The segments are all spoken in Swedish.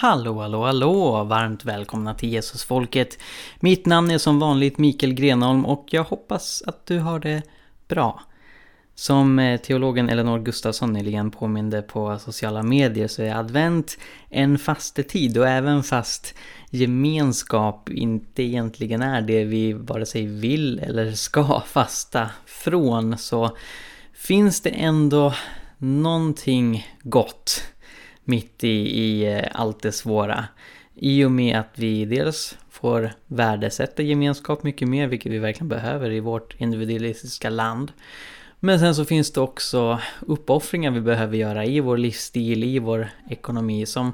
Hallå, hallå, hallå! Varmt välkomna till Jesusfolket. Mitt namn är som vanligt Mikael Grenholm och jag hoppas att du har det bra. Som eh, teologen Eleanor Gustafsson nyligen påminde på sociala medier så är advent en fastetid och även fast gemenskap inte egentligen är det vi vare sig vill eller ska fasta från så finns det ändå någonting gott mitt i, i eh, allt det svåra. I och med att vi dels får värdesätta gemenskap mycket mer, vilket vi verkligen behöver i vårt individualistiska land. Men sen så finns det också uppoffringar vi behöver göra i vår livsstil, i vår ekonomi som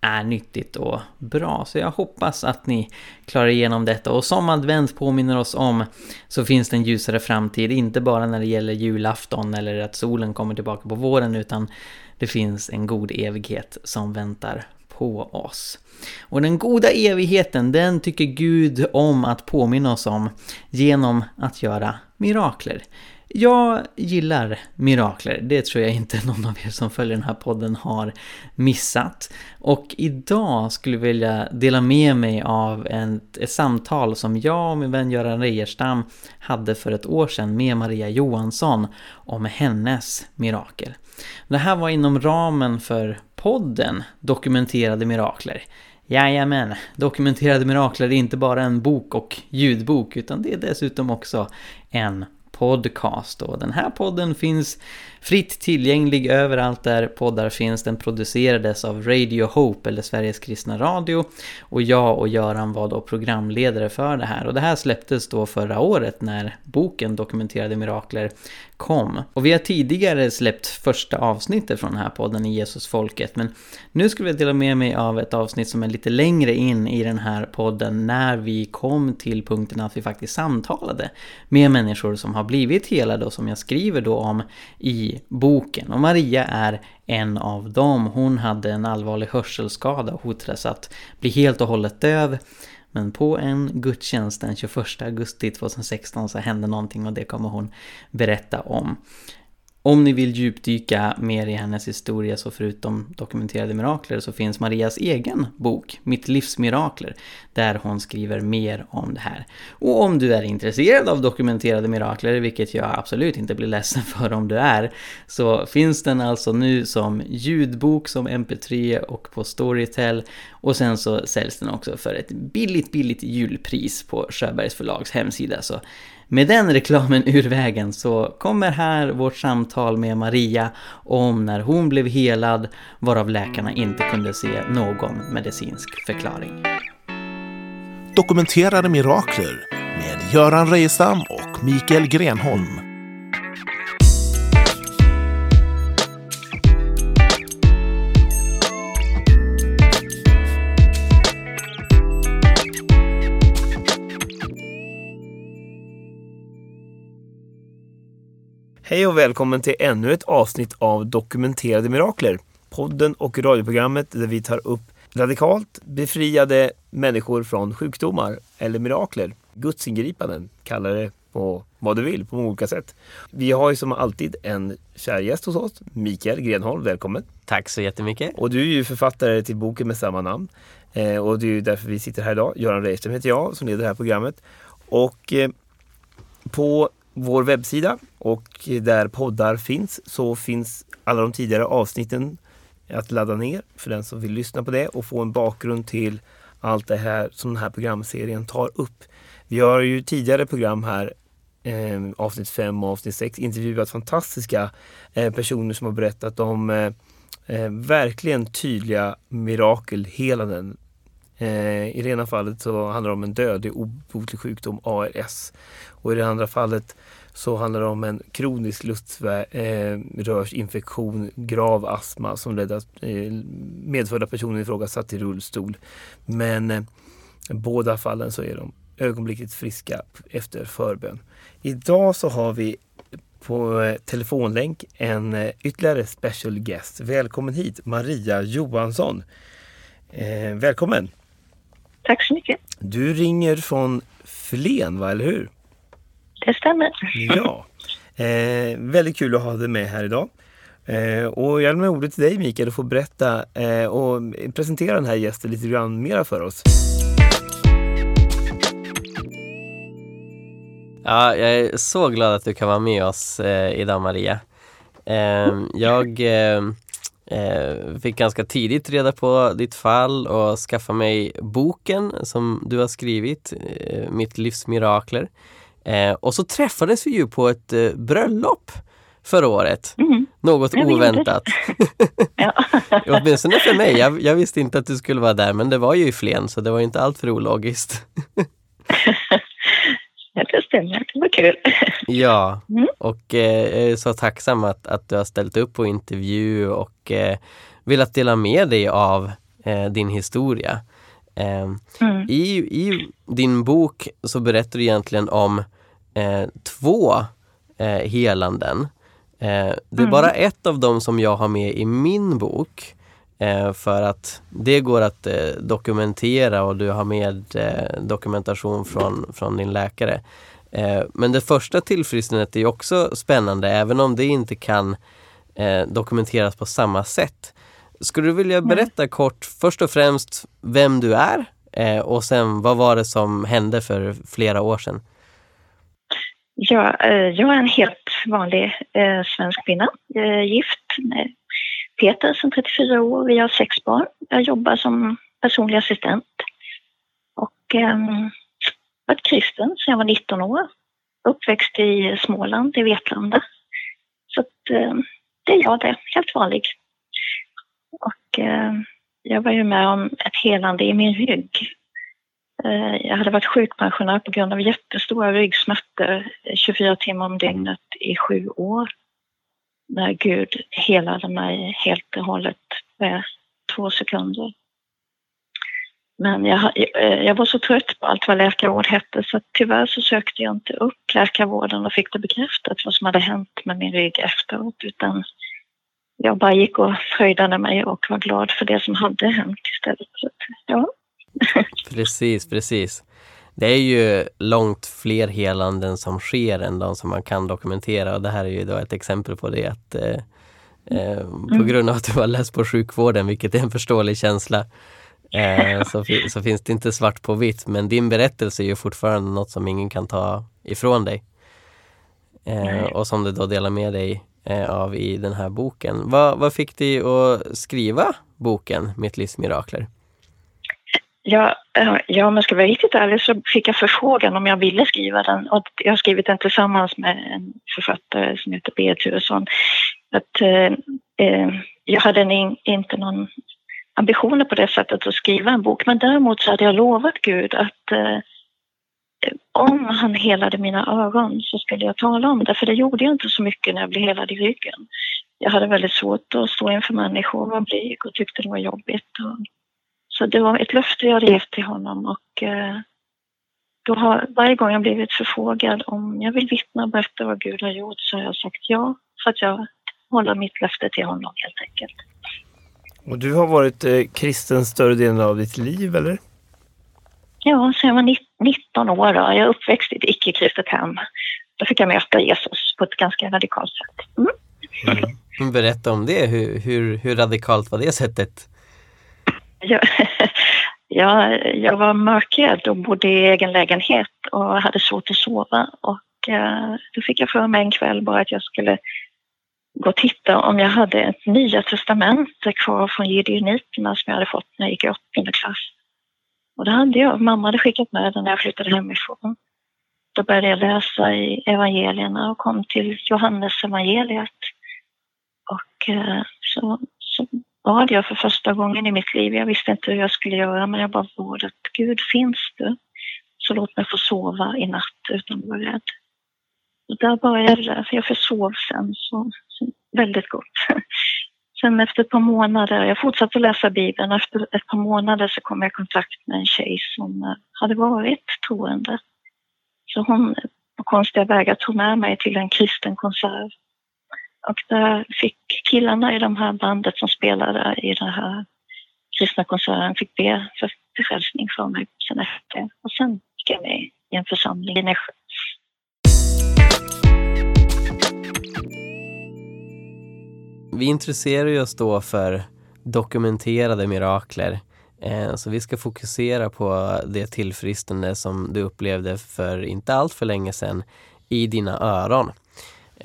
är nyttigt och bra. Så jag hoppas att ni klarar igenom detta. Och som advent påminner oss om så finns det en ljusare framtid. Inte bara när det gäller julafton eller att solen kommer tillbaka på våren utan det finns en god evighet som väntar på oss. Och den goda evigheten, den tycker Gud om att påminna oss om genom att göra mirakler. Jag gillar mirakler, det tror jag inte någon av er som följer den här podden har missat. Och idag skulle jag vilja dela med mig av ett, ett samtal som jag och min vän Göran Reierstam hade för ett år sedan med Maria Johansson om hennes mirakel. Det här var inom ramen för podden Dokumenterade mirakler. Jajamän, Dokumenterade mirakler är inte bara en bok och ljudbok utan det är dessutom också en podcast. Och den här podden finns fritt tillgänglig överallt där poddar finns. Den producerades av Radio Hope, eller Sveriges kristna radio. Och jag och Göran var då programledare för det här. Och det här släpptes då förra året när boken Dokumenterade Mirakler kom. Och vi har tidigare släppt första avsnittet från den här podden i Jesusfolket. Men nu skulle jag dela med mig av ett avsnitt som är lite längre in i den här podden. När vi kom till punkten att vi faktiskt samtalade med människor som har blivit helade och som jag skriver då om i boken. Och Maria är en av dem. Hon hade en allvarlig hörselskada och hotades att bli helt och hållet döv. Men på en gudstjänst den 21 augusti 2016 så hände någonting och det kommer hon berätta om. Om ni vill djupdyka mer i hennes historia så förutom dokumenterade mirakler så finns Marias egen bok, Mitt livs mirakler, där hon skriver mer om det här. Och om du är intresserad av dokumenterade mirakler, vilket jag absolut inte blir ledsen för om du är, så finns den alltså nu som ljudbok, som mp3 och på Storytel. Och sen så säljs den också för ett billigt, billigt julpris på Sjöbergs förlags hemsida. Så med den reklamen ur vägen så kommer här vårt samtal med Maria om när hon blev helad varav läkarna inte kunde se någon medicinsk förklaring. Dokumenterade mirakler med Göran Reijestam och Mikael Grenholm. Hej och välkommen till ännu ett avsnitt av Dokumenterade Mirakler. Podden och radioprogrammet där vi tar upp radikalt befriade människor från sjukdomar eller mirakler. Gudsingripanden, kalla det på vad du vill på olika sätt. Vi har ju som alltid en kär gäst hos oss, Mikael Grenholm. Välkommen! Tack så jättemycket! Och du är ju författare till boken med samma namn. Eh, och det är ju därför vi sitter här idag. Göran Reiström heter jag som leder det här programmet. Och eh, på vår webbsida och där poddar finns så finns alla de tidigare avsnitten att ladda ner för den som vill lyssna på det och få en bakgrund till allt det här som den här programserien tar upp. Vi har ju tidigare program här, eh, avsnitt 5 och avsnitt 6, intervjuat fantastiska eh, personer som har berättat om eh, eh verkligen tydliga mirakelhelanden. Eh, I det ena fallet så handlar det om en dödlig obotlig sjukdom, ARS. Och i det andra fallet så handlar det om en kronisk luftrörsinfektion, eh, grav astma som ledde att eh, medförda personen i fråga satt i rullstol. Men i båda fallen så är de ögonblickligt friska efter förbön. Idag så har vi på telefonlänk en ytterligare special guest. Välkommen hit Maria Johansson. Eh, välkommen! Tack så mycket. Du ringer från Flen, va, eller hur? Det stämmer. Ja. Eh, väldigt kul att ha dig med här idag. Eh, och jag lämnar ordet till dig Mikael och får berätta eh, och presentera den här gästen lite grann mera för oss. Ja, jag är så glad att du kan vara med oss eh, idag Maria. Eh, jag eh, eh, fick ganska tidigt reda på ditt fall och skaffa mig boken som du har skrivit, eh, Mitt livs mirakler. Eh, och så träffades vi ju på ett bröllop förra året. Mm. Något oväntat. ja. Åtminstone för mig. Jag, jag, visste inte att du skulle vara där men det var ju i Flen så det var inte allt för ologiskt. Ja, det stämmer. Det var kul. Ja, mm. och eh, så tacksam att, att du har ställt upp på intervju och eh, velat dela med dig av eh, din historia. Eh, mm. i, I din bok så berättar du egentligen om eh, två eh, helanden. Eh, det är mm. bara ett av dem som jag har med i min bok. Eh, för att det går att eh, dokumentera och du har med eh, dokumentation från, från din läkare. Men det första tillfrisknandet är också spännande även om det inte kan dokumenteras på samma sätt. Skulle du vilja berätta kort först och främst vem du är och sen vad var det som hände för flera år sedan? Ja, jag är en helt vanlig svensk kvinna, gift Peter som 34 år. Vi har sex barn. Jag jobbar som personlig assistent och eh, varit kristen sedan jag var 19 år. Uppväxt i Småland, i Vetlanda. Så att, eh, det är jag det, helt vanlig. Och eh, jag var ju med om ett helande i min rygg. Eh, jag hade varit sjukpensionär på grund av jättestora ryggsmärtor eh, 24 timmar om dygnet i sju år när Gud helade mig helt och hållet med två sekunder. Men jag, eh, jag var så trött på allt vad läkarvård hette så tyvärr så sökte jag inte upp läkarvården och fick det bekräftat vad som hade hänt med min rygg efteråt utan jag bara gick och fröjdade mig och var glad för det som hade hänt istället. Så, ja. Precis, precis. Det är ju långt fler helanden som sker än de som man kan dokumentera och det här är ju då ett exempel på det att eh, eh, på mm. grund av att du har läst på sjukvården, vilket är en förståelig känsla, eh, så, så, finns det inte svart på vitt. Men din berättelse är ju fortfarande något som ingen kan ta ifrån dig. Eh, och som du då delar med dig eh, av i den här boken. Vad, vad fick dig att skriva boken Mitt livs mirakler? Ja, eh, ja, om jag ska vara riktigt ärlig så fick jag förfrågan om jag ville skriva den och jag har skrivit den tillsammans med en författare som heter Berit Turesson. Att, eh, eh jag hade en, inte någon ambitioner på det sättet att skriva en bok men däremot så hade jag lovat Gud att eh, om han helade mina ögon så skulle jag tala om det för det gjorde jag inte så mycket när jag blev helad i ryggen. Jag hade väldigt svårt att stå inför människor och var blyg och tyckte det var jobbigt. Och, så det var ett löfte jag gett till honom och eh, då har varje gång jag blivit förfrågad om jag vill vittna och berätta vad Gud har gjort så har jag sagt ja för att jag håller mitt löfte till honom helt enkelt. Och du har varit eh, kristen större delen av ditt liv eller? Ja, sen jag var 19 år. Då. Jag är uppväxt i ett icke-kristet hem. Då fick jag möta Jesus på ett ganska radikalt sätt. Mm. Mm. Berätta om det. Hur, hur, hur radikalt var det sättet? Jag, jag, jag var mörkrädd och bodde i egen lägenhet och hade svårt att sova. Och eh, då fick jag för mig en kväll bara att jag skulle gå och titta om jag hade ett nya testamente kvar från gideoniterna som jag hade fått när jag gick i åttonde klass. Och det hade jag. Mamma hade skickat med den när jag flyttade hemifrån. Då började jag läsa i evangelierna och kom till Johannes evangeliet. Och eh, så, så bad jag för första gången i mitt liv. Jag visste inte hur jag skulle göra men jag bara bad att Gud finns du? Så låt mig få sova i natt utan att vara rädd. Och där började det, för jag försov sen så, så väldigt gott. Sen efter ett par månader, jag fortsatte läsa Bibeln, efter ett par månader så kom jag i kontakt med en tjej som eh, hade varit troende. Så hon på konstiga vägar tog med mig till en kristen konsert och där fick killarna i de här bandet som spelade i den här kristna konserten fick be för frälsning för mig sen efter. Och sen gick jag med i en församling i Nässjö. Vi intresserar oss då för dokumenterade mirakler. Eh, så vi ska fokusera på det tillfrisknande som du upplevde för inte allt för länge sedan i dina öron.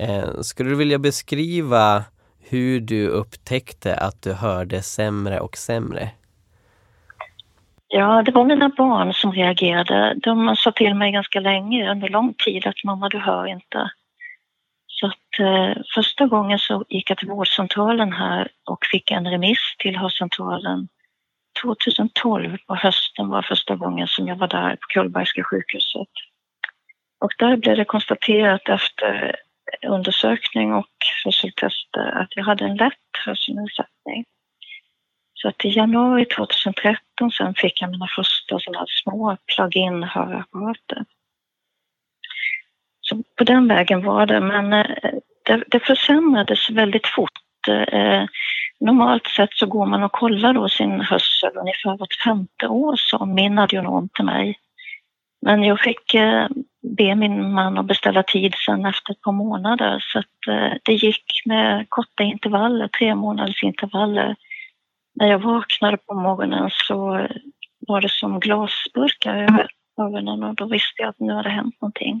Eh, skulle du vilja beskriva hur du upptäckte att du hörde sämre och sämre? Ja, det var mina barn som reagerade. De sa till mig ganska länge, under lång tid, att mamma du hör inte. Så att eh, första gången så gick jag till vårdcentralen här och fick en remiss till hörcentralen. 2012 på hösten var första gången som jag var där på Kullbergska sjukhuset. Och där blev det konstaterat efter undersökning och hörseltester att jag hade en lätt hörselnedsättning. Så att i januari 2013 sen fick jag mina första sådana små plug-in hörapparater. Så på den vägen var det, men eh, det, det försämrades väldigt fort. Eh, normalt sett så går man och kollar då sin hörsel ungefär vart femte år, sa min audionom till mig. Men jag fick eh, be min man att beställa tid sen efter ett par månader så att det gick med korta intervaller, tre månaders intervaller. När jag vaknade på morgonen så var det som glasburkar över ögonen och då visste jag att nu hade hänt någonting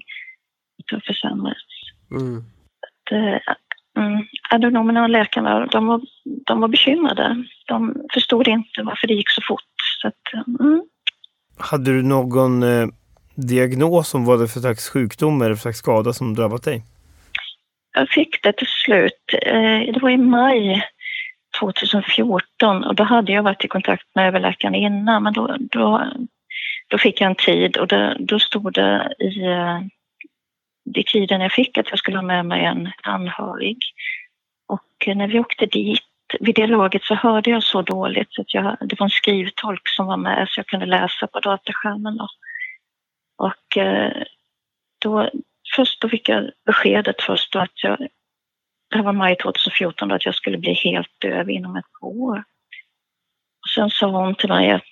har försämrats. Mm. Att, äh, mm, agronomerna och läkarna de var, de var bekymrade. De förstod inte varför det gick så fort. Så att, mm. Hade du någon eh, diagnos om vad det är för slags sjukdom eller för slags skada som drabbat dig? Jag fick det till slut. Eh, det var i maj 2014 och då hade jag varit i kontakt med överläkaren innan men då, då, då fick jag en tid och det, då stod det i eh, tiden jag fick att jag skulle ha med mig en anhörig. Och eh, när vi åkte dit, vid det laget så hörde jag så dåligt så att jag, det var en skrivtolk som var med så jag kunde läsa på dataskärmen. Då. Och eh, då, först då fick jag beskedet först då att jag, det här var maj 2014, att jag skulle bli helt döv inom ett år. Och sen sa hon till mig att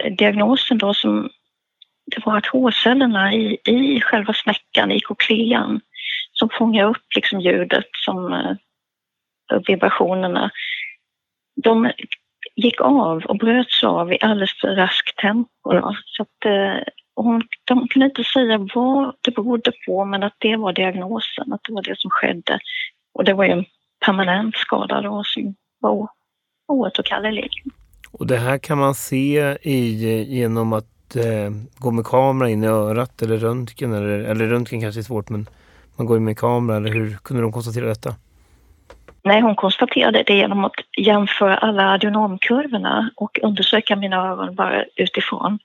eh, diagnosen då som det var att hårcellerna i, i själva snäckan, i koklean, som fångar upp liksom ljudet, som eh, vibrationerna, de gick av och bröts av i alldeles för raskt tempo. Då. Så att, hon, de kunde inte säga vad det berodde på, men att det var diagnosen, att det var det som skedde. Och det var ju en permanent skada då som var oåterkallelig. Och det här kan man se i, genom att eh, gå med kamera in i örat eller röntgen? Eller, eller röntgen kanske är svårt men man går in med kamera eller hur kunde de konstatera detta? Nej, hon konstaterade det genom att jämföra alla adionomkurvorna och undersöka mina öron bara utifrån.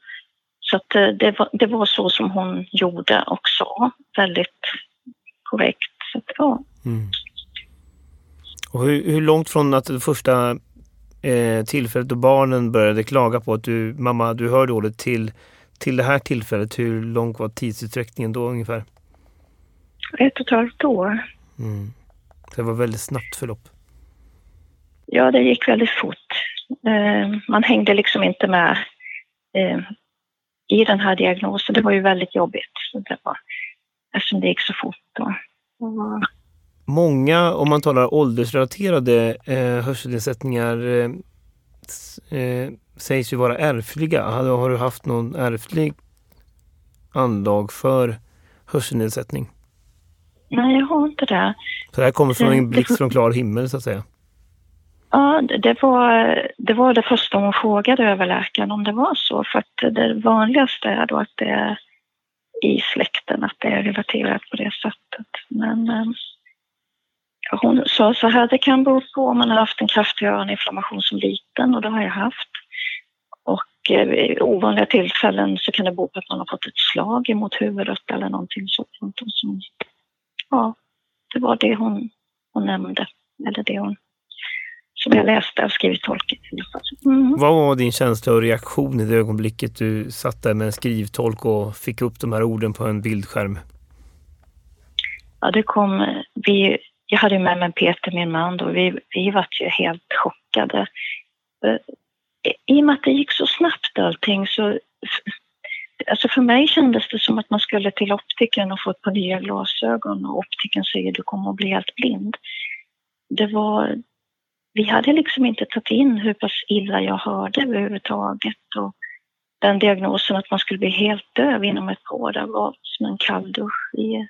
Så att eh, det var, det var så som hon gjorde och sa, väldigt korrekt. Så att, ja. Mm. Och hur, hur, långt från att det första eh, tillfället då barnen började klaga på att du, mamma, du hör dåligt till, till det här tillfället, hur lång var tidsutsträckningen då ungefär? Ett och ett halvt år. Mm. Det var väldigt snabbt förlopp. Ja, det gick väldigt fort. Eh, man hängde liksom inte med eh, i den här diagnosen. Det var ju väldigt jobbigt. det var, eftersom det gick så fort. Då. Och Många, om man talar åldersrelaterade eh, hörselnedsättningar, eh, eh, sägs ju vara ärftliga. Har, har du haft någon ärftlig anlag för hörselnedsättning? Nej, jag har inte det. Så det här kommer från en blixt från klar himmel så att säga? Ja, det var, det var det första hon frågade överläkaren om det var så. För att det vanligaste är då att det är i släkten, att det är relaterat på det sättet. Men eh, hon sa så här, det kan bero på om man har haft en kraftig öroninflammation som liten och det har jag haft. Och eh, vid ovanliga tillfällen så kan det bero på att man har fått ett slag emot huvudet eller någonting sådant. Så, ja, det var det hon, hon nämnde, eller det hon som jag läste av skrivtolken. Mm. Vad var din känsla och reaktion i det ögonblicket du satt där med en skrivtolk och fick upp de här orden på en bildskärm? Ja, det kom, vi jag hade med mig Peter, min man, och vi, vi var ju helt chockade. Eh, I och med att det gick så snabbt allting så... Alltså för mig kändes det som att man skulle till optiken och få ett par nya glasögon och optiken säger du kommer att bli helt blind. Det var, vi hade liksom inte tagit in hur pass illa jag hörde överhuvudtaget. Och den diagnosen att man skulle bli helt döv inom ett par år, det var som en kalldusch. Vi,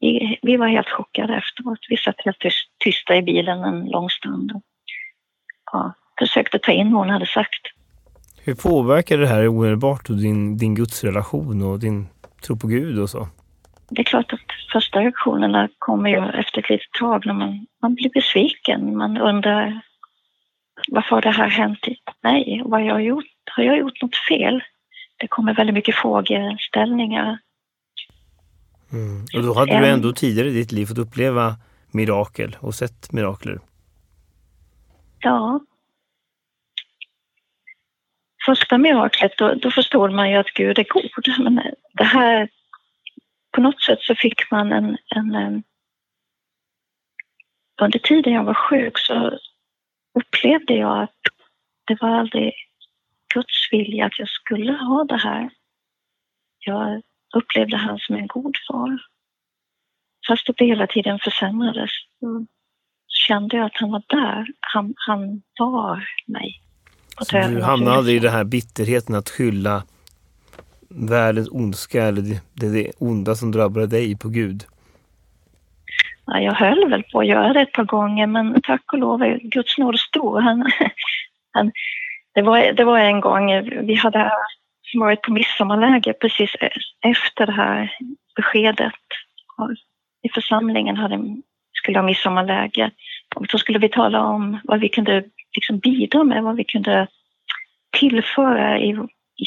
vi, vi var helt chockade efteråt. Vi satt helt tysta i bilen en lång stund. Och, ja, försökte ta in vad hon hade sagt. Hur påverkar det här omedelbart din, din gudsrelation och din tro på Gud och så? Det är klart att första reaktionerna kommer ju efter ett litet tag när man, man blir besviken. Man undrar varför har det här hänt mig? Vad har jag gjort? Har jag gjort något fel? Det kommer väldigt mycket frågeställningar. Mm. Och då hade du ändå tidigare i ditt liv fått uppleva mirakel och sett mirakler? Ja. Första miraklet, då, då förstod man ju att Gud är god. Men det här, på något sätt så fick man en, en, en under tiden jag var sjuk så upplevde jag att det var aldrig Guds vilja att jag skulle ha det här. Jag upplevde han som en god far. Fast det hela tiden försämrades så kände jag att han var där. Han, han var mig. Så du hamnade i den här bitterheten att skylla världens ondska eller det, det, det onda som drabbade dig på Gud? Ja, jag höll väl på att göra det ett par gånger men tack och lov är Guds nåd stor. Han, han, det, var, det var en gång vi hade varit på midsommarläger precis efter det här beskedet. I församlingen hade, skulle ha midsommarläger och då skulle vi tala om vad vi kunde liksom bidra med, vad vi kunde tillföra i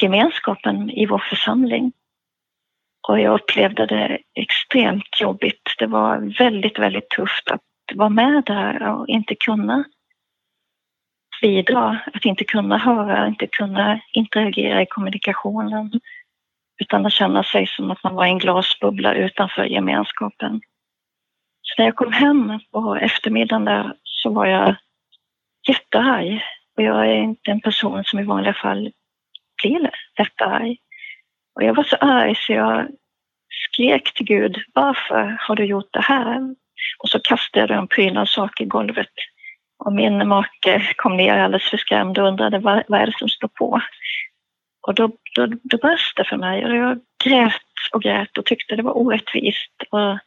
gemenskapen i vår församling. Och jag upplevde det extremt jobbigt. Det var väldigt, väldigt tufft att vara med där och inte kunna bidra, att inte kunna höra, inte kunna interagera i kommunikationen utan att känna sig som att man var i en glasbubbla utanför gemenskapen. Så när jag kom hem på eftermiddagen där så var jag jättearg. Och jag är inte en person som i vanliga fall blir jättearg. Och jag var så arg så jag skrek till Gud, varför har du gjort det här? Och så kastade jag en prydnadssak i golvet. Och min make kom ner alldeles för skrämd och undrade vad, vad är det som står på? Och då, då, då brast det för mig och jag grät och grät och tyckte det var orättvist. Och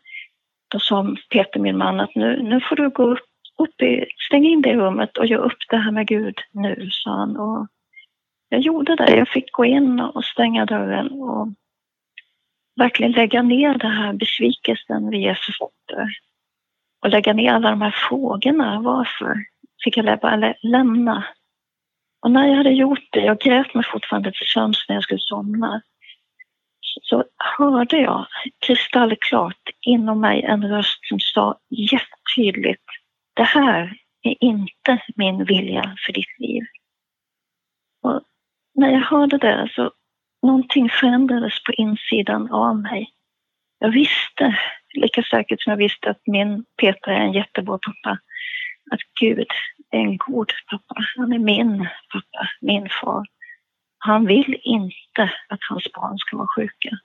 då sa Peter, min man, att nu, nu får du gå upp, upp i, stäng in det rummet och gör upp det här med Gud nu, sa han. Och jag gjorde det. Jag fick gå in och stänga dörren och verkligen lägga ner den här besvikelsen vid Jesu fötter. Och lägga ner alla de här frågorna. Varför fick jag bara lämna? Och när jag hade gjort det, jag grät mig fortfarande till sömns när jag skulle somna, så hörde jag kristallklart inom mig en röst som sa jättetydligt, det här är inte min vilja för ditt liv. Och när jag hörde det så någonting förändrades på insidan av mig. Jag visste, lika säkert som jag visste att min Peter är en jättebra pappa, att Gud är en god pappa. Han är min pappa, min far. Han vill inte att hans barn ska vara sjuka.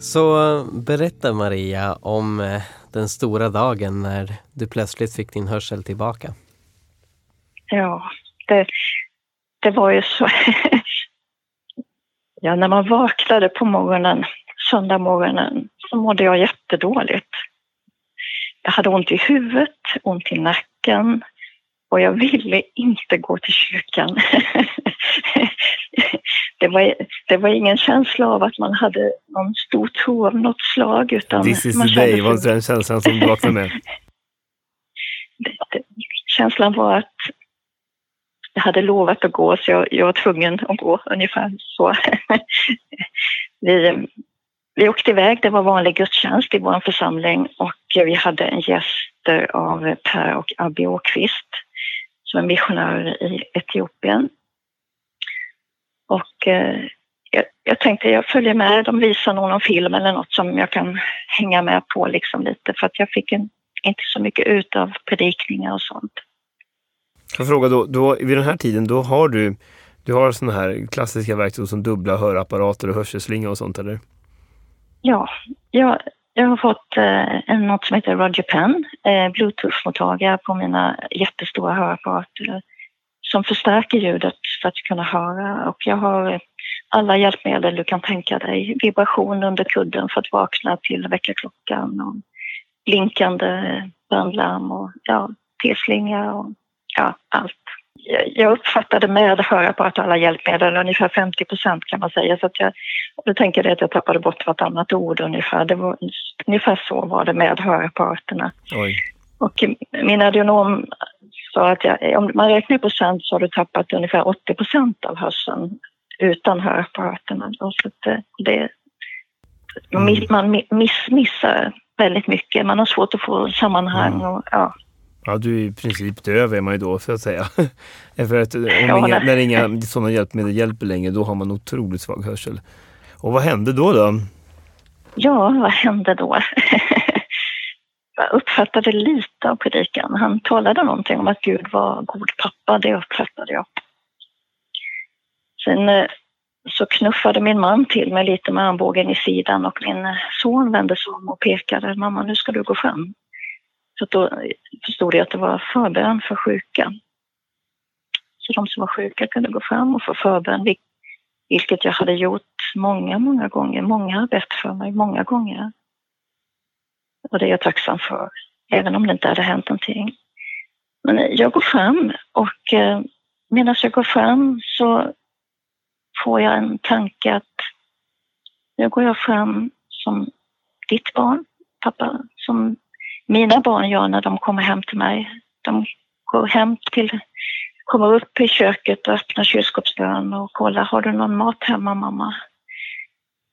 Så eh, berätta Maria om eh, den stora dagen när du plötsligt fick din hörsel tillbaka. Ja, det, det var ju så. ja, när man vaknade på morgonen, söndag morgonen, så mådde jag jättedåligt. Jag hade ont i huvudet, ont i nacken och jag ville inte gå till kyrkan. det, var, det var ingen känsla av att man hade någon stor tro av något slag. Utan This is the day var den känslan som du vaknade med? känslan var att jag hade lovat att gå så jag, jag var tvungen att gå ungefär så. vi, vi åkte iväg, det var vanlig gudstjänst i vår församling och vi hade en gäst av Per och Abby Åkvist som är missionärer i Etiopien. Och eh, jag, jag, tänkte jag följer med, de visar någon film eller något som jag kan hänga med på liksom lite för att jag fick en, inte så mycket ut av predikningar och sånt. Jag frågar då, då, vid den här tiden då har du, du har sådana här klassiska verktyg som dubbla hörapparater och hörselslinga och sånt eller? Ja, jag, jag har fått eh, något som heter Roger Pen, eh, bluetooth-mottagare på mina jättestora hörapparater eh, som förstärker ljudet för att kunna höra. Och jag har eh, alla hjälpmedel du kan tänka dig. Vibration under kudden för att vakna till väckarklockan och blinkande brandlarm och ja, T-slinga och ja, allt. Jag uppfattade med hörapparat alla hjälpmedel ungefär 50 procent kan man säga. Så att jag, jag tänker att jag tappade bort vartannat ord ungefär. Det var, ungefär så var det med hörapparaterna. Oj. Och min audionom sa att jag, om man räknar i procent så har du tappat ungefär 80 procent av hörseln utan hörapparaterna. Så det, det, mm. man miss, missar väldigt mycket. Man har svårt att få sammanhang. Mm. Och, ja. Ja, du är i princip döv är man ju då så att säga. För att om ja, inga, när inga sådana hjälpmedel hjälper längre då har man otroligt svag hörsel. Och vad hände då? då? Ja, vad hände då? jag uppfattade lite av predikan. Han talade någonting om att Gud var god pappa, det uppfattade jag. Sen eh, så knuffade min man till mig lite med armbågen i sidan och min son vände sig om och pekade. Mamma, nu ska du gå fram. Så då förstod jag att det var förbön för sjuka. Så de som var sjuka kunde gå fram och få förbön, vilket jag hade gjort många, många gånger. Många har bett för mig många gånger. Och det är jag tacksam för, även om det inte hade hänt någonting. Men jag går fram och eh, medan jag går fram så får jag en tanke att nu går jag fram som ditt barn, pappa, som mina barn gör när de kommer hem till mig. De går hem till, kommer upp i köket och öppnar kylskåpsdörren och kollar, har du någon mat hemma mamma?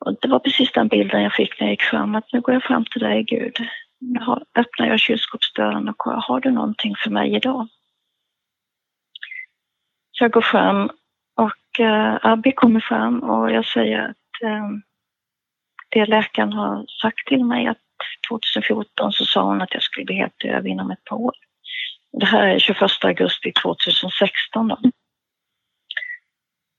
Och det var precis den bilden jag fick när jag gick fram, att nu går jag fram till dig Gud. Nu öppnar jag kylskåpsdörren och kollar, har du någonting för mig idag? Så jag går fram och eh, Abby kommer fram och jag säger att eh, det läkaren har sagt till mig att 2014 så sa hon att jag skulle bli helt döv inom ett par år. Det här är 21 augusti 2016 då.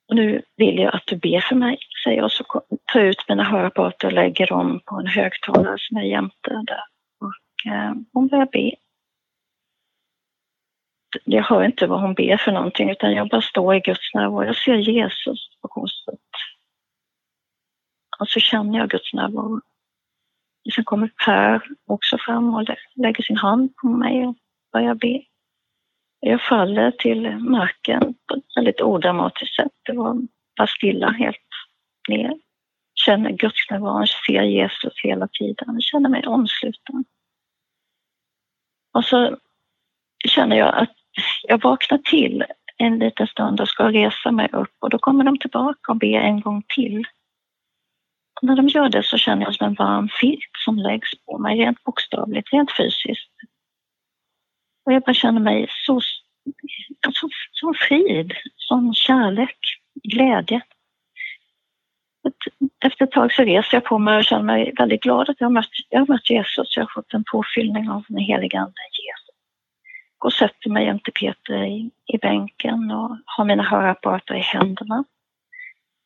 Och nu vill jag att du ber för mig, säger jag, så tar jag ut mina hörapparater och lägger dem på en högtalare som är jämte där. Och eh, hon börjar be. Jag hör inte vad hon ber för någonting utan jag bara står i Guds närvaro. Jag ser Jesus på korset. Och så känner jag Guds närvaro. Sen kommer Per också fram och lägger sin hand på mig och börjar be. Jag faller till marken på ett väldigt odramatiskt sätt. Det var bara stilla helt ner. Känner gudsnärvaron, ser Jesus hela tiden. Känner mig omsluten. Och så känner jag att jag vaknar till en liten stund och ska resa mig upp och då kommer de tillbaka och ber en gång till. När de gör det så känner jag som en varm filt som läggs på mig, rent bokstavligt, rent fysiskt. Och jag bara känner mig så, så, alltså, så frid, sån kärlek, glädje. Efter ett tag så reser jag på mig och känner mig väldigt glad att jag har mött, jag har mött Jesus. Jag har fått en påfyllning av den helige Ande, Jesus. Går och sätter mig jämte Peter i, i bänken och har mina hörapparater i händerna.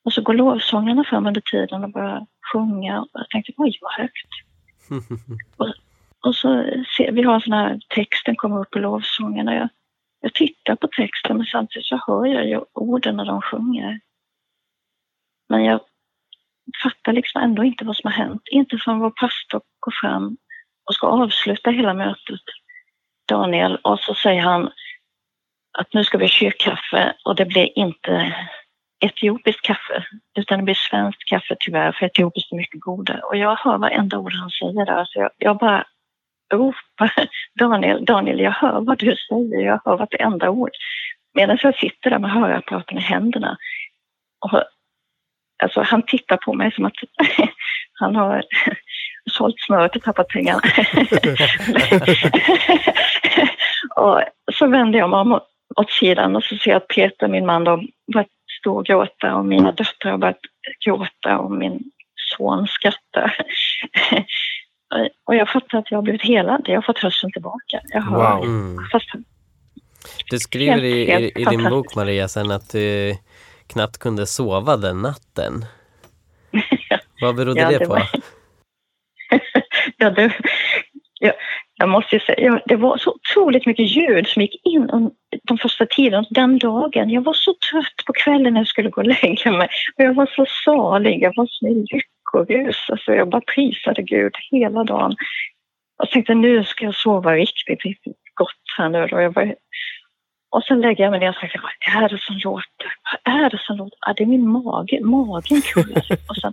Och så går lovsångarna fram under tiden och börjar sjunga. Och jag tänkte, oj vad högt. och, och så ser vi har sån här, texten kommer upp i lovsången jag, jag tittar på texten men samtidigt så hör jag ju orden när de sjunger. Men jag fattar liksom ändå inte vad som har hänt. Inte förrän vår pastor går fram och ska avsluta hela mötet, Daniel, och så säger han att nu ska vi ha kyrkkaffe och det blir inte etiopiskt kaffe, utan det blir svenskt kaffe tyvärr, för etiopiskt är mycket godare. Och jag hör varenda ord han säger där, så jag, jag bara ropar Daniel, Daniel, jag hör vad du säger, jag hör vartenda ord. Medan jag sitter där med hörapparaten i händerna. Och, alltså, han tittar på mig som att han har sålt smöret och tappat pengarna. och så vänder jag mig om åt sidan och så ser jag att Peter, min man, då, stå och gråta och mina döttrar har börjat gråta och min son skrattar. och jag fattar att jag har blivit helad. Jag har fått hörseln tillbaka. Jag har, wow. Mm. Fast, du skriver helt, i, helt i, din bok Maria sen att du knappt kunde sova den natten. Vad berodde ja, det, det på? Var... ja, det, ja, jag måste säga, det var så otroligt mycket ljud som gick in de första tiden, den dagen. Jag var så trött på kvällen när jag skulle gå och lägga mig. Och jag var så salig, jag var så i lyckorus. Alltså jag bara prisade Gud hela dagen. Jag tänkte nu ska jag sova riktigt, riktigt gott här nu. Och, jag bara, och sen lägger jag mig ner och tänker, vad är det som låter? Vad är det som låter? Ah, det är min mage, magen kullar. och sen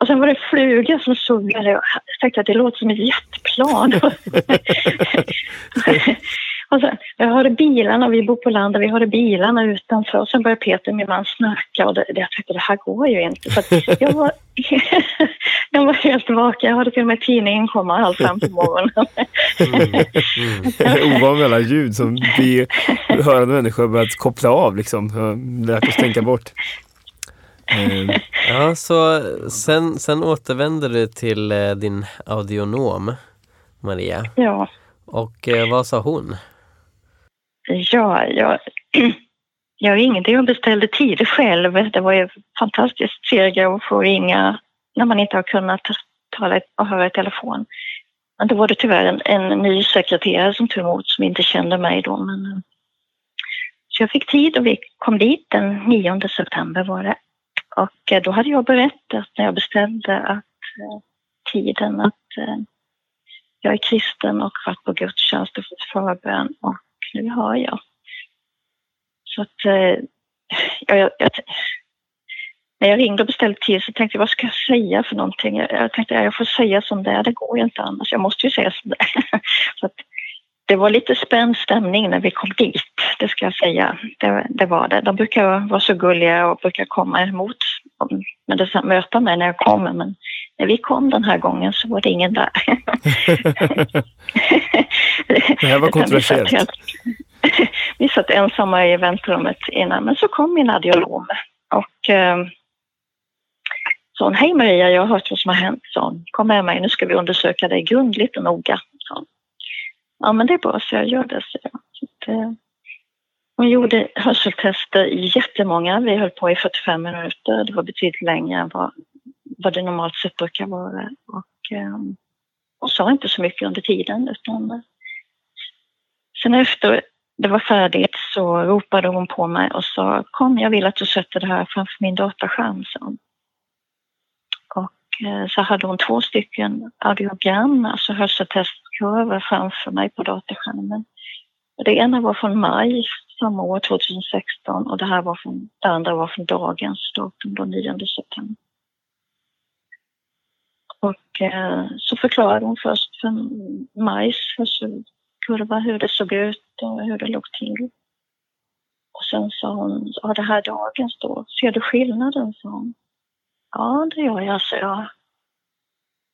och sen var det flugor som surrade. Jag tänkte att det låter som ett jetplan. och sen, jag hörde bilarna, vi bor på landet, vi hörde bilarna utanför och sen började Peter, min man, snacka och det, jag tänkte det här går ju inte. Så jag, var, jag var helt vaken, jag hörde till och med tidningen komma halv fem på morgonen. mm. Mm. Ovan med alla ljud som vi hörande människor börjat koppla av liksom, lärt oss tänka bort. Mm. Ja, så sen, sen återvänder du till eh, din audionom, Maria. Ja. Och eh, vad sa hon? Ja, jag, jag ringde och beställde tid själv. Det var ju fantastiskt sega att få ringa när man inte har kunnat tala och höra i telefon. Men då var det tyvärr en, en ny sekreterare som tog emot som inte kände mig då. Men, eh, så jag fick tid och vi kom dit den 9 september var det. Och eh, då hade jag berättat när jag beställde att eh, tiden att eh, jag är kristen och varit på gudstjänst och fått förbön och nu har jag. Så att jag, jag, jag, när jag ringde och beställde tid så tänkte jag vad ska jag säga för någonting? Jag, jag tänkte jag får säga som det är, det går ju inte annars. Jag måste ju säga som det är. Så att, det var lite spänd stämning när vi kom dit, det ska jag säga. Det, det var det. De brukar vara så gulliga och brukar komma emot men det möta mig när jag kommer. Men när vi kom den här gången så var det ingen där. det här var kontroversiellt. vi, satt vi satt ensamma i väntrummet innan, men så kom min audiolog och eh, sa hon, hej Maria, jag har hört vad som har hänt. Så hon, kom med mig, nu ska vi undersöka dig grundligt och noga. Så, ja, men det är bra, så jag gör det. Så, så eh, hon gjorde hörseltester jättemånga. Vi höll på i 45 minuter. Det var betydligt längre än vad, vad det normalt sett brukar vara. Och, eh, hon sa inte så mycket under tiden. Utan, eh, sen efter det var färdigt så ropade hon på mig och sa kom jag vill att du sätter det här framför min dataskärm. Så. Eh, så hade hon två stycken audiogram, alltså hörseltestkurvor framför mig på dataskärmen. Det ena var från maj samma år, 2016, och det här var från, det andra var från dagens datum, den 9 september. Och eh, så förklarade hon först för majs hörselkurva hur det såg ut och hur det låg till. Och sen sa hon, ja det här dagens då, ser du skillnaden? sa hon. Ja, det gör jag, sa jag.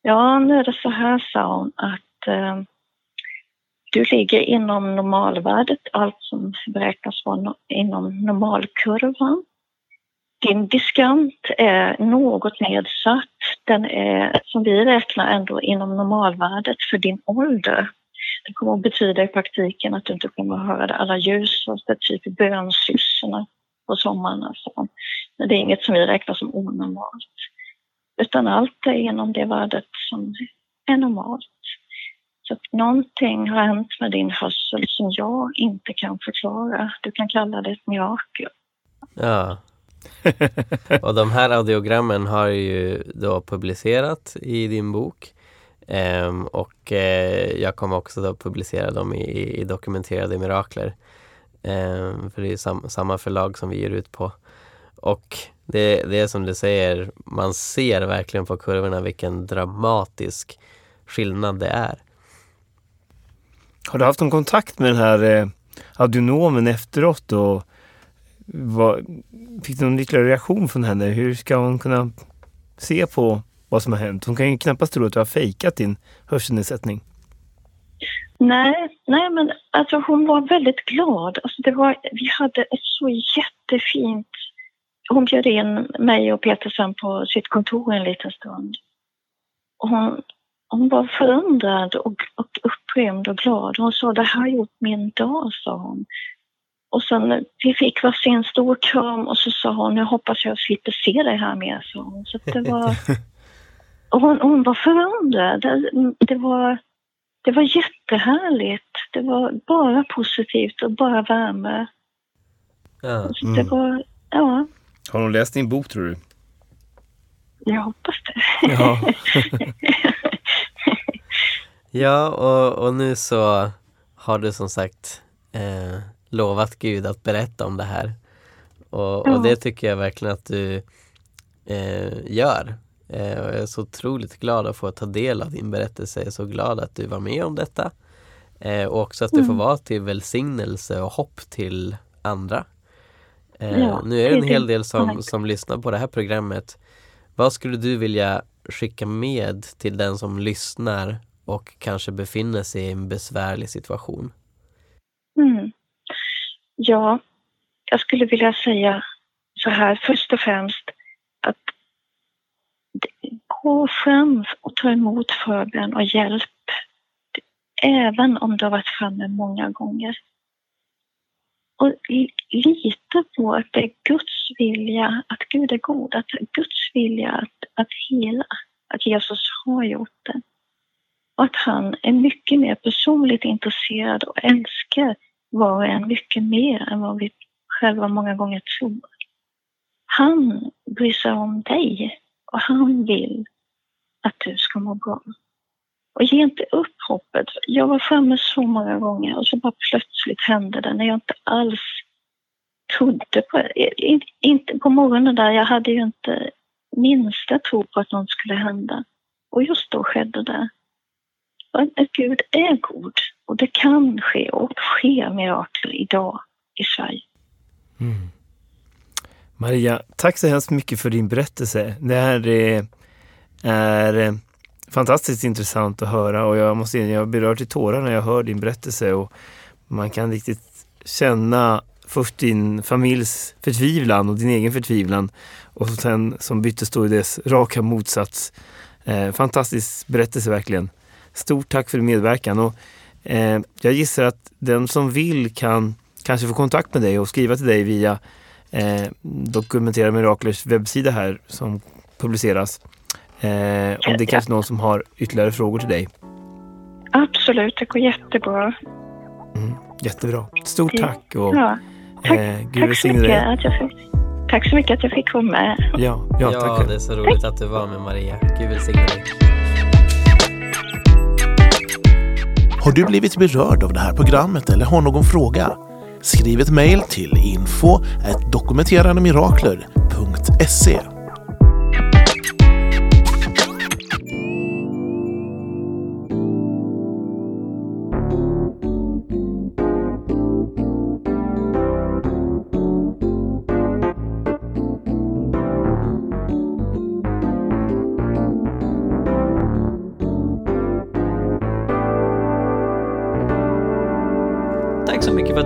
Ja, nu är det så här, sa hon, att eh, du ligger inom normalvärdet, allt som beräknas vara inom normalkurvan. Din diskant är något nedsatt. Den är, som vi räknar, ändå inom normalvärdet för din ålder. Det kommer att betyda i praktiken att du inte kommer att höra alla ljus och typ bönsysslorna på sommaren. Alltså. Det är inget som vi räknar som onormalt. Utan allt är inom det värdet som är normalt. Så att någonting har hänt med din hörsel som jag inte kan förklara. Du kan kalla det ett mirakel. Ja. och de här audiogrammen har ju då publicerat i din bok. Um, och uh, jag kommer också då publicera dem i, i Dokumenterade Mirakler. Um, för det är sam samma förlag som vi ger ut på. Och det, det är som du säger, man ser verkligen på kurvorna vilken dramatisk skillnad det är. Har du haft någon kontakt med den här eh, audionomen efteråt? Och vad, fick du någon ytterligare reaktion från henne? Hur ska hon kunna se på vad som har hänt? Hon kan ju knappast tro att du har fejkat din hörselnedsättning. Nej, nej men alltså hon var väldigt glad. Alltså det var, vi hade ett så jättefint... Hon bjöd in mig och Peter sen på sitt kontor en liten stund. Och hon, hon var förundrad och, och upprymd och glad. Hon sa det här har gjort min dag, sa hon. Och sen vi fick varsin stor kram och så sa hon jag hoppas jag slipper se dig här mer, sa hon. Så det var, och hon, hon var förundrad. Det, det, var, det var jättehärligt. Det var bara positivt och bara värme. Ja. Mm. Det var, ja. Har hon läst din bok tror du? Jag hoppas det. Ja. ja, och, och nu så har du som sagt eh, lovat Gud att berätta om det här. Och, Ja. och det tycker jag verkligen att du eh, gör. Eh, och jag är så otroligt glad att få ta del av din berättelse. Jag är så glad att du var med om detta. Eh, och också att du får Mm. vara till välsignelse och hopp till andra. Eh, Ja, nu är det en hel del som, som lyssnar på det här programmet. Vad skulle du vilja skicka med till den som lyssnar och kanske befinner sig i en besvärlig situation? Mm. Ja, jag skulle vilja säga så här först och främst att gå fram och ta emot förbön och hjälp. Även om du har varit framme många gånger. Och lita på att det är Guds vilja, att Gud är god, att det är Guds vilja att, att hela, att Jesus har gjort det. Och att han är mycket mer personligt intresserad och älskar var och en mycket mer än vad vi själva många gånger tror. Han bryr sig om dig och han vill att du ska må bra. Och ge inte upp hoppet. Jag var framme så många gånger och så bara plötsligt hände det när jag inte alls trodde på det. Inte på morgonen där, jag hade ju inte minsta tro på att något skulle hända. Och just då skedde det. Att Gud är god och det kan ske och sker mirakler idag i Sverige. Mm. Maria, tack så hemskt mycket för din berättelse. Det här är, är fantastiskt intressant att höra och jag måste säga, jag berör till tårar när jag hör din berättelse och man kan riktigt känna först din familjs förtvivlan och din egen förtvivlan och sen som byttes då i dess raka motsats. Eh, fantastisk berättelse verkligen. Stort tack för din medverkan och eh, jag gissar att den som vill kan kanske få kontakt med dig och skriva till dig via eh, Dokumentera Miraklers webbsida här som publiceras. Eh, om det är kanske någon som har ytterligare frågor till dig. Absolut, det går jättebra. Mm, jättebra. Stort tack och Ja, tack, eh, Gud tack, så välsigne mycket dig. att jag fick, tack så mycket att jag fick vara med. Ja, ja, tack själv. det är så roligt att du var med Maria. Gud välsigne dig. Har du blivit berörd av det här programmet eller har någon fråga? Skriv ett mejl till info dokumenterandemirakler.se